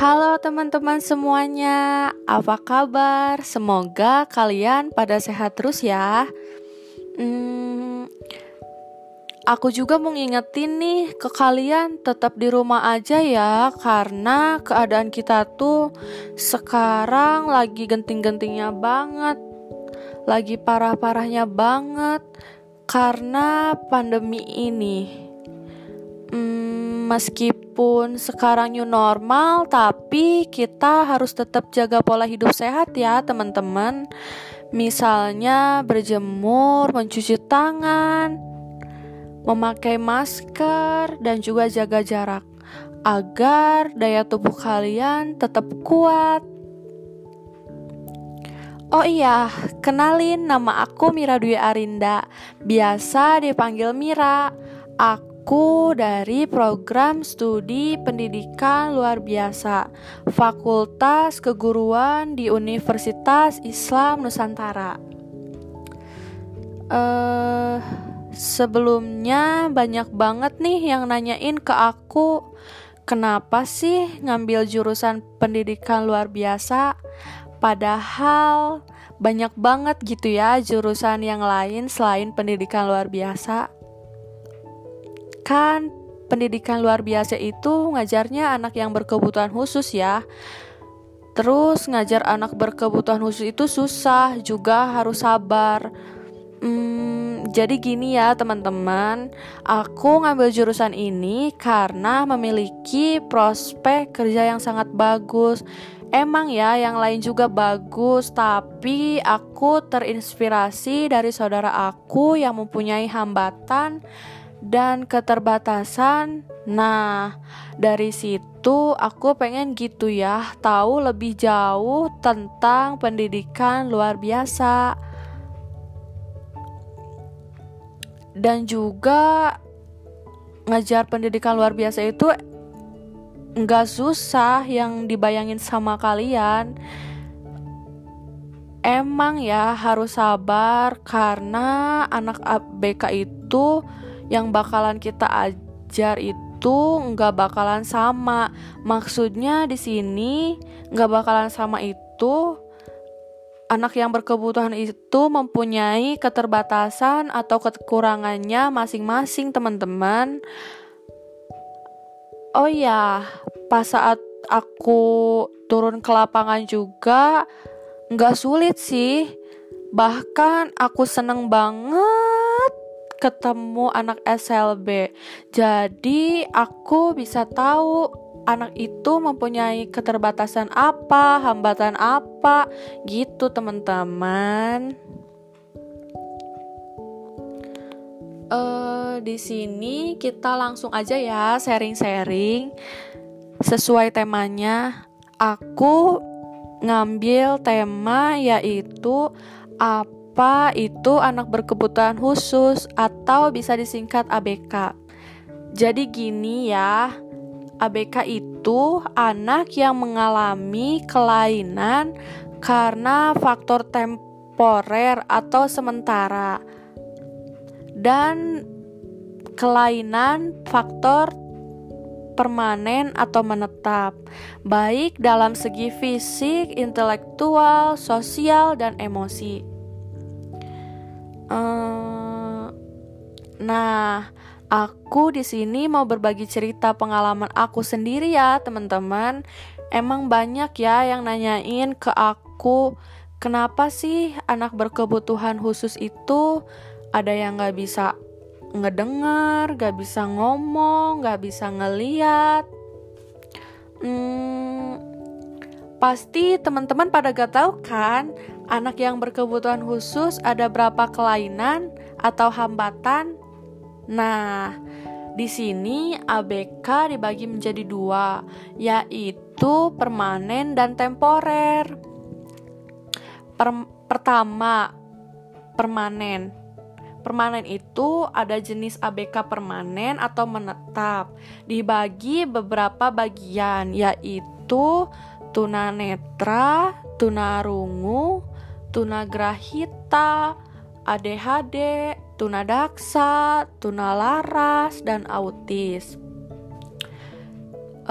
Halo teman-teman semuanya, apa kabar? Semoga kalian pada sehat terus ya. Hmm, aku juga mau ngingetin nih ke kalian tetap di rumah aja ya, karena keadaan kita tuh sekarang lagi genting-gentingnya banget, lagi parah-parahnya banget karena pandemi ini. Hmm, meskipun sekarang new normal, tapi kita harus tetap jaga pola hidup sehat ya, teman-teman. Misalnya berjemur, mencuci tangan, memakai masker, dan juga jaga jarak agar daya tubuh kalian tetap kuat. Oh iya, kenalin nama aku Mira Dwi Arinda, biasa dipanggil Mira. Aku Aku dari program studi pendidikan luar biasa Fakultas Keguruan di Universitas Islam Nusantara. Uh, sebelumnya banyak banget nih yang nanyain ke aku kenapa sih ngambil jurusan pendidikan luar biasa padahal banyak banget gitu ya jurusan yang lain selain pendidikan luar biasa kan pendidikan luar biasa itu ngajarnya anak yang berkebutuhan khusus ya. Terus ngajar anak berkebutuhan khusus itu susah, juga harus sabar. Hmm, jadi gini ya teman-teman, aku ngambil jurusan ini karena memiliki prospek kerja yang sangat bagus. Emang ya, yang lain juga bagus, tapi aku terinspirasi dari saudara aku yang mempunyai hambatan dan keterbatasan. Nah, dari situ aku pengen gitu ya, tahu lebih jauh tentang pendidikan luar biasa. Dan juga ngajar pendidikan luar biasa itu nggak susah yang dibayangin sama kalian. Emang ya harus sabar karena anak ABK itu yang bakalan kita ajar itu nggak bakalan sama. Maksudnya di sini nggak bakalan sama itu anak yang berkebutuhan itu mempunyai keterbatasan atau kekurangannya masing-masing teman-teman. Oh ya, pas saat aku turun ke lapangan juga nggak sulit sih. Bahkan aku seneng banget ketemu anak SLB. Jadi aku bisa tahu anak itu mempunyai keterbatasan apa, hambatan apa, gitu teman-teman. Uh, di sini kita langsung aja ya sharing-sharing sesuai temanya. Aku ngambil tema yaitu apa apa itu anak berkebutuhan khusus atau bisa disingkat ABK. Jadi gini ya, ABK itu anak yang mengalami kelainan karena faktor temporer atau sementara dan kelainan faktor permanen atau menetap, baik dalam segi fisik, intelektual, sosial, dan emosi. Uh, nah, aku di sini mau berbagi cerita pengalaman aku sendiri ya, teman-teman. Emang banyak ya yang nanyain ke aku, kenapa sih anak berkebutuhan khusus itu ada yang gak bisa ngedengar, gak bisa ngomong, gak bisa ngeliat. Hmm, pasti teman-teman pada gak tahu kan anak yang berkebutuhan khusus ada berapa kelainan atau hambatan? Nah, di sini ABK dibagi menjadi dua, yaitu permanen dan temporer. Per pertama, permanen. Permanen itu ada jenis ABK permanen atau menetap, dibagi beberapa bagian, yaitu tunanetra, tunarungu, tunagrahita, ADHD, tunadaksa, tunalaras, dan autis.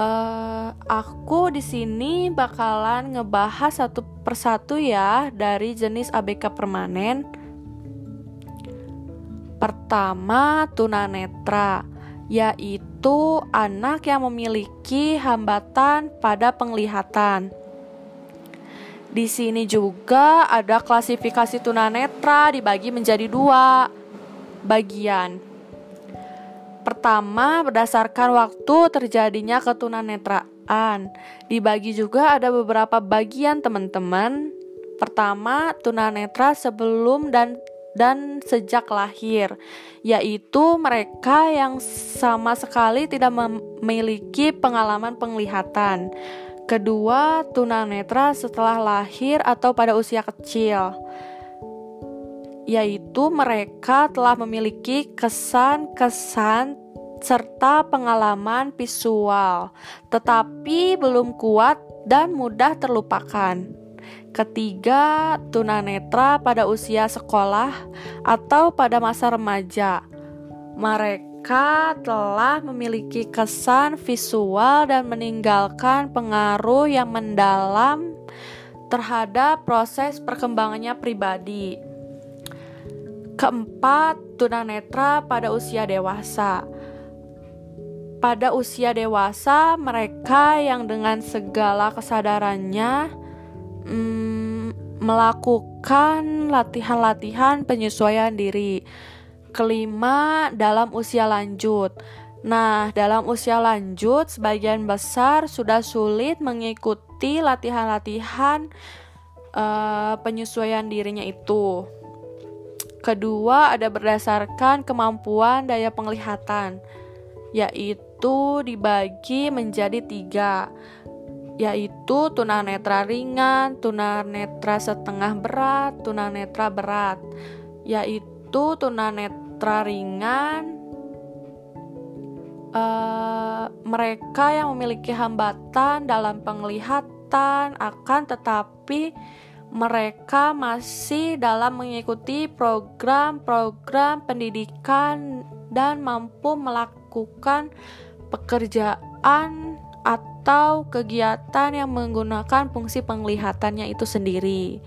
Uh, aku di sini bakalan ngebahas satu persatu ya dari jenis ABK permanen. Pertama, tunanetra, yaitu anak yang memiliki hambatan pada penglihatan. Di sini juga ada klasifikasi tunanetra dibagi menjadi dua bagian Pertama, berdasarkan waktu terjadinya ketunanetraan. Dibagi juga ada beberapa bagian teman-teman. Pertama, tunanetra sebelum dan dan sejak lahir, yaitu mereka yang sama sekali tidak memiliki pengalaman penglihatan. Kedua, tunanetra setelah lahir atau pada usia kecil yaitu mereka telah memiliki kesan-kesan serta pengalaman visual, tetapi belum kuat dan mudah terlupakan. Ketiga, tunanetra pada usia sekolah atau pada masa remaja. Mereka telah memiliki kesan visual dan meninggalkan pengaruh yang mendalam terhadap proses perkembangannya pribadi. Keempat, tunanetra pada usia dewasa. Pada usia dewasa, mereka yang dengan segala kesadarannya mm, melakukan latihan-latihan penyesuaian diri. Kelima, dalam usia lanjut. Nah, dalam usia lanjut, sebagian besar sudah sulit mengikuti latihan-latihan uh, penyesuaian dirinya itu. Kedua, ada berdasarkan kemampuan daya penglihatan, yaitu dibagi menjadi tiga, yaitu tunanetra ringan, tunanetra setengah berat, tunanetra berat, yaitu tunanetra ringan. Uh, mereka yang memiliki hambatan dalam penglihatan akan tetapi mereka masih dalam mengikuti program-program pendidikan dan mampu melakukan pekerjaan atau kegiatan yang menggunakan fungsi penglihatannya itu sendiri.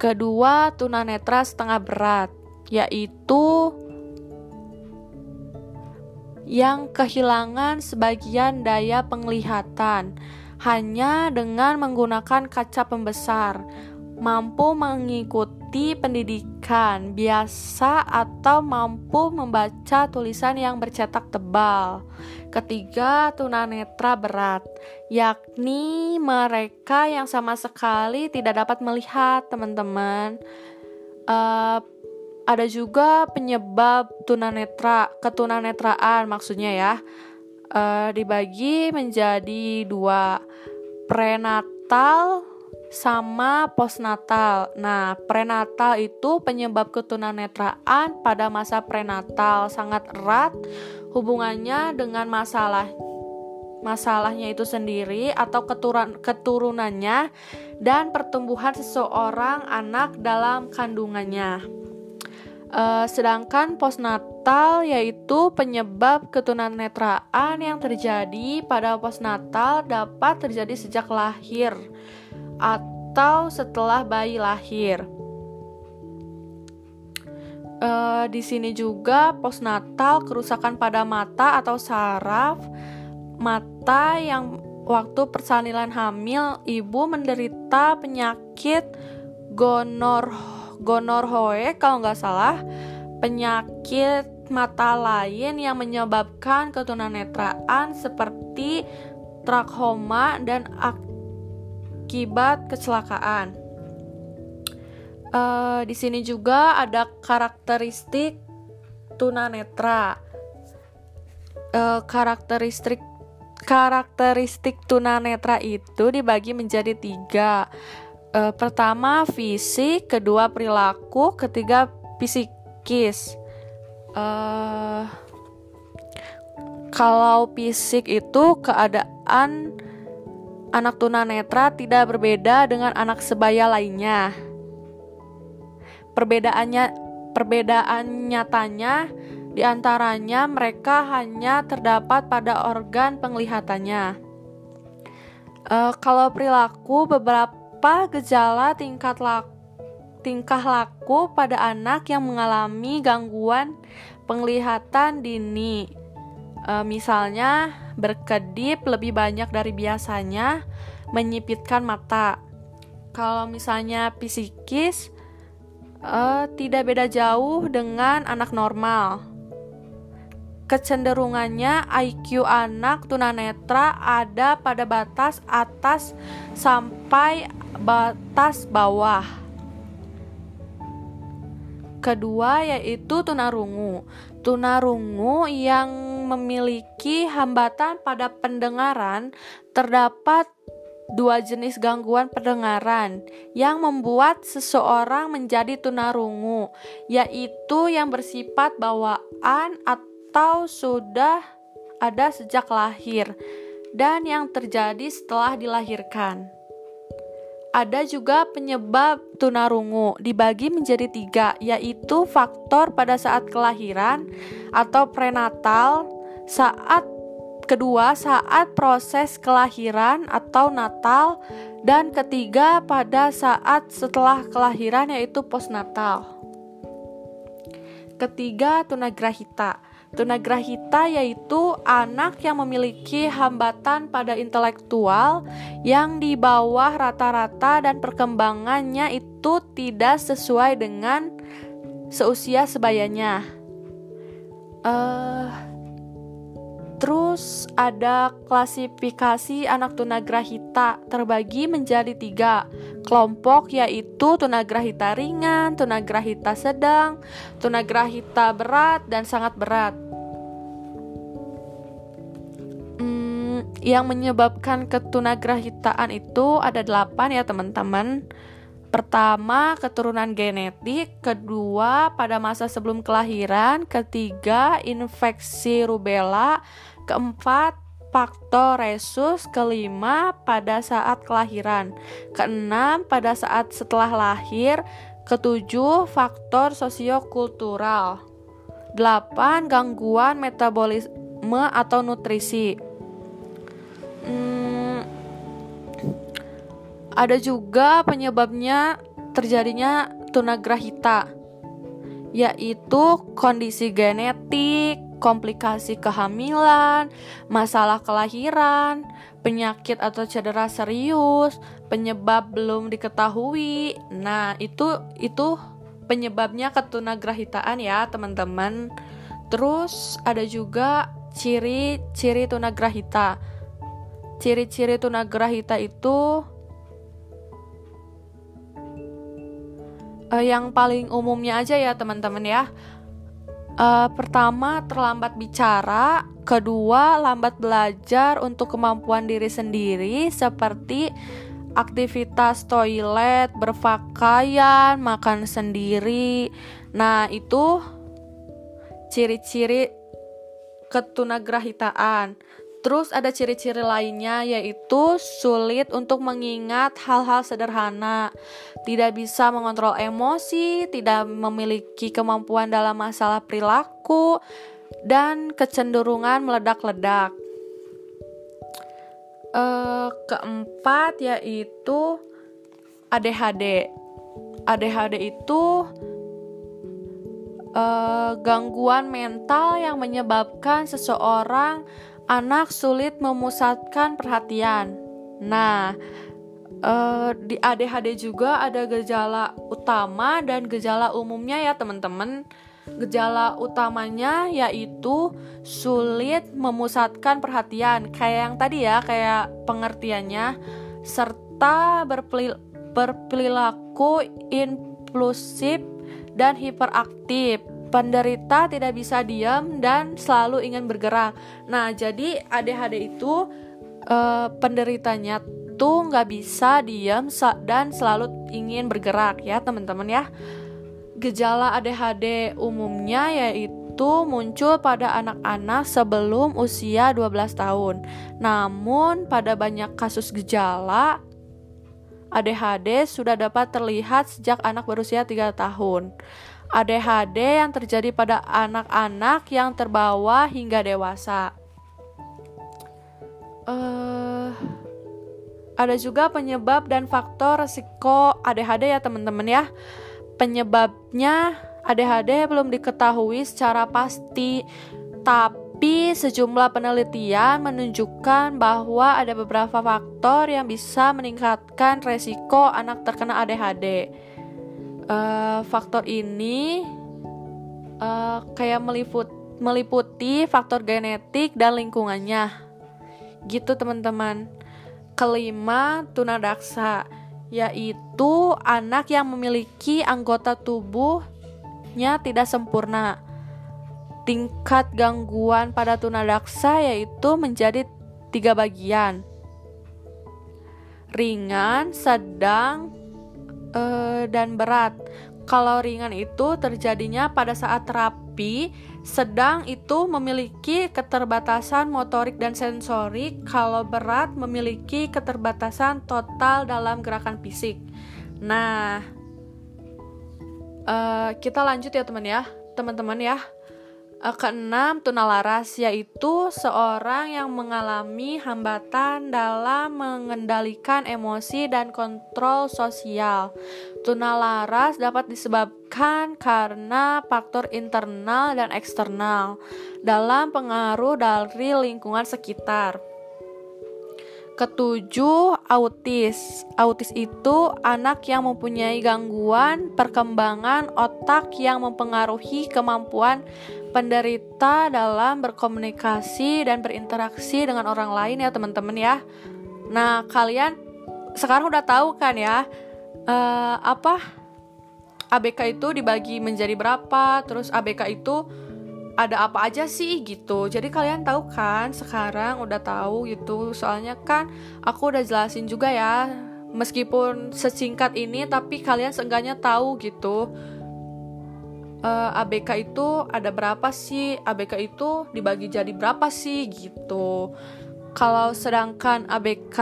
Kedua, tunanetra setengah berat, yaitu yang kehilangan sebagian daya penglihatan hanya dengan menggunakan kaca pembesar mampu mengikuti pendidikan biasa atau mampu membaca tulisan yang bercetak tebal. Ketiga, tunanetra berat, yakni mereka yang sama sekali tidak dapat melihat, teman-teman. Uh, ada juga penyebab tunanetra, ketunanetraan maksudnya ya. Uh, dibagi menjadi dua prenatal sama postnatal. Nah, prenatal itu penyebab ketunanetraan pada masa prenatal sangat erat hubungannya dengan masalah masalahnya itu sendiri atau keturun keturunannya dan pertumbuhan seseorang anak dalam kandungannya. Uh, sedangkan postnatal yaitu penyebab ketunanetraan yang terjadi pada postnatal dapat terjadi sejak lahir atau setelah bayi lahir. Uh, di sini juga postnatal kerusakan pada mata atau saraf mata yang waktu persalinan hamil ibu menderita penyakit gonor gonorhoe kalau nggak salah penyakit mata lain yang menyebabkan ketunanetraan seperti trakoma dan ak akibat kecelakaan. Uh, di sini juga ada karakteristik tunanetra. Uh, karakteristik karakteristik tunanetra itu dibagi menjadi tiga. Uh, pertama fisik, kedua perilaku, ketiga psikis. Uh, kalau fisik itu keadaan anak tunanetra tidak berbeda dengan anak sebaya lainnya. Perbedaannya perbedaan nyatanya di antaranya mereka hanya terdapat pada organ penglihatannya. Uh, kalau perilaku beberapa gejala tingkat laku tingkah laku pada anak yang mengalami gangguan penglihatan dini. E, misalnya, berkedip lebih banyak dari biasanya, menyipitkan mata. Kalau misalnya psikis, e, tidak beda jauh dengan anak normal. Kecenderungannya IQ anak tunanetra ada pada batas atas sampai batas bawah. Kedua yaitu tunarungu. Tunarungu yang memiliki hambatan pada pendengaran terdapat dua jenis gangguan pendengaran yang membuat seseorang menjadi tunarungu, yaitu yang bersifat bawaan atau sudah ada sejak lahir dan yang terjadi setelah dilahirkan. Ada juga penyebab tunarungu dibagi menjadi tiga, yaitu faktor pada saat kelahiran atau prenatal, saat kedua saat proses kelahiran atau natal, dan ketiga pada saat setelah kelahiran yaitu postnatal. Ketiga tunagrahita Tunagrahita yaitu anak yang memiliki hambatan pada intelektual yang di bawah rata-rata dan perkembangannya itu tidak sesuai dengan seusia sebayanya. Uh, Terus ada klasifikasi anak tunagrahita terbagi menjadi tiga kelompok yaitu tunagrahita ringan, tunagrahita sedang, tunagrahita berat, dan sangat berat. Hmm, yang menyebabkan ketunagrahitaan itu ada delapan ya teman-teman. Pertama, keturunan genetik. Kedua, pada masa sebelum kelahiran. Ketiga, infeksi rubella Keempat, faktor resus. Kelima, pada saat kelahiran. Keenam, pada saat setelah lahir. Ketujuh, faktor sosiokultural. Delapan, gangguan metabolisme atau nutrisi. Hmm, ada juga penyebabnya terjadinya tunagrahita, yaitu kondisi genetik, komplikasi kehamilan, masalah kelahiran, penyakit atau cedera serius, penyebab belum diketahui. Nah, itu itu penyebabnya ketunagrahitaan ya, teman-teman. Terus ada juga ciri-ciri tunagrahita. Ciri-ciri tunagrahita itu uh, yang paling umumnya aja ya, teman-teman ya uh, pertama terlambat bicara, kedua lambat belajar untuk kemampuan diri sendiri seperti aktivitas toilet, berpakaian, makan sendiri. Nah, itu ciri-ciri ketunagrahitaan. Terus ada ciri-ciri lainnya yaitu sulit untuk mengingat hal-hal sederhana, tidak bisa mengontrol emosi, tidak memiliki kemampuan dalam masalah perilaku, dan kecenderungan meledak-ledak. E, keempat yaitu ADHD. ADHD itu e, gangguan mental yang menyebabkan seseorang anak sulit memusatkan perhatian. Nah, uh, di ADHD juga ada gejala utama dan gejala umumnya ya teman-teman. Gejala utamanya yaitu sulit memusatkan perhatian, kayak yang tadi ya, kayak pengertiannya, serta berperilaku impulsif dan hiperaktif penderita tidak bisa diam dan selalu ingin bergerak. Nah, jadi ADHD itu uh, penderitanya tuh nggak bisa diam dan selalu ingin bergerak ya teman-teman ya. Gejala ADHD umumnya yaitu muncul pada anak-anak sebelum usia 12 tahun. Namun pada banyak kasus gejala ADHD sudah dapat terlihat sejak anak berusia 3 tahun. ADHD yang terjadi pada anak-anak yang terbawa hingga dewasa. Uh, ada juga penyebab dan faktor resiko ADHD ya teman-teman ya. Penyebabnya ADHD belum diketahui secara pasti, tapi sejumlah penelitian menunjukkan bahwa ada beberapa faktor yang bisa meningkatkan resiko anak terkena ADHD. Eh, faktor ini uh, kayak meliput, meliputi faktor genetik dan lingkungannya. Gitu teman-teman. Kelima, tunadaksa, yaitu anak yang memiliki anggota tubuhnya tidak sempurna. Tingkat gangguan pada tunadaksa yaitu menjadi tiga bagian. Ringan, sedang, uh, dan berat. Kalau ringan itu terjadinya pada saat terapi, sedang itu memiliki keterbatasan motorik dan sensorik, kalau berat memiliki keterbatasan total dalam gerakan fisik. Nah, uh, kita lanjut ya teman ya, teman-teman ya. Eh, keenam, tunalaras yaitu seorang yang mengalami hambatan dalam mengendalikan emosi dan kontrol sosial. Tunalaras dapat disebabkan karena faktor internal dan eksternal dalam pengaruh dari lingkungan sekitar. Ketujuh, autis. Autis itu anak yang mempunyai gangguan perkembangan otak yang mempengaruhi kemampuan penderita dalam berkomunikasi dan berinteraksi dengan orang lain ya teman-teman ya. Nah, kalian sekarang udah tahu kan ya uh, apa ABK itu dibagi menjadi berapa, terus ABK itu ada apa aja sih gitu. Jadi kalian tahu kan sekarang udah tahu gitu. Soalnya kan aku udah jelasin juga ya. Meskipun sesingkat ini tapi kalian seenggaknya tahu gitu. Uh, eh, ABK itu ada berapa sih? ABK itu dibagi jadi berapa sih gitu. Kalau sedangkan ABK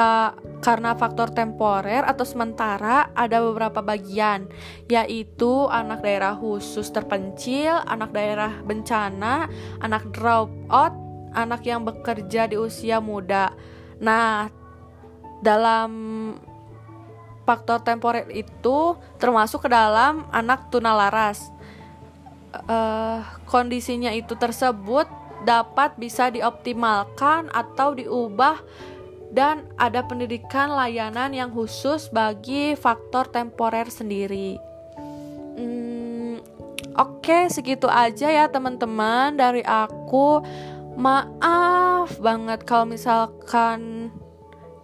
karena faktor temporer atau sementara ada beberapa bagian yaitu anak daerah khusus terpencil, anak daerah bencana, anak drop out, anak yang bekerja di usia muda. Nah, dalam faktor temporer itu termasuk ke dalam anak tunalaras. Uh, kondisinya itu tersebut dapat bisa dioptimalkan atau diubah dan ada pendidikan layanan yang khusus bagi faktor temporer sendiri. Hmm, Oke, okay, segitu aja ya teman-teman dari aku. Maaf banget kalau misalkan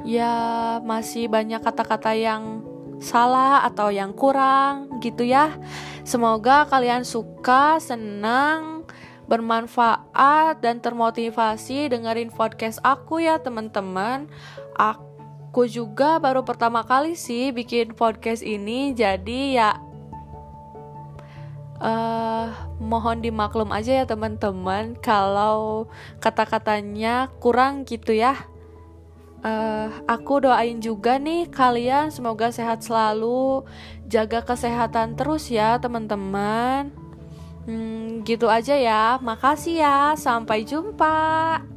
ya masih banyak kata-kata yang salah atau yang kurang gitu ya. Semoga kalian suka, senang bermanfaat dan termotivasi dengerin podcast aku ya teman-teman. Aku juga baru pertama kali sih bikin podcast ini, jadi ya uh, mohon dimaklum aja ya teman-teman kalau kata-katanya kurang gitu ya. Uh, aku doain juga nih kalian semoga sehat selalu, jaga kesehatan terus ya teman-teman. Hmm, gitu aja ya. Makasih ya. Sampai jumpa.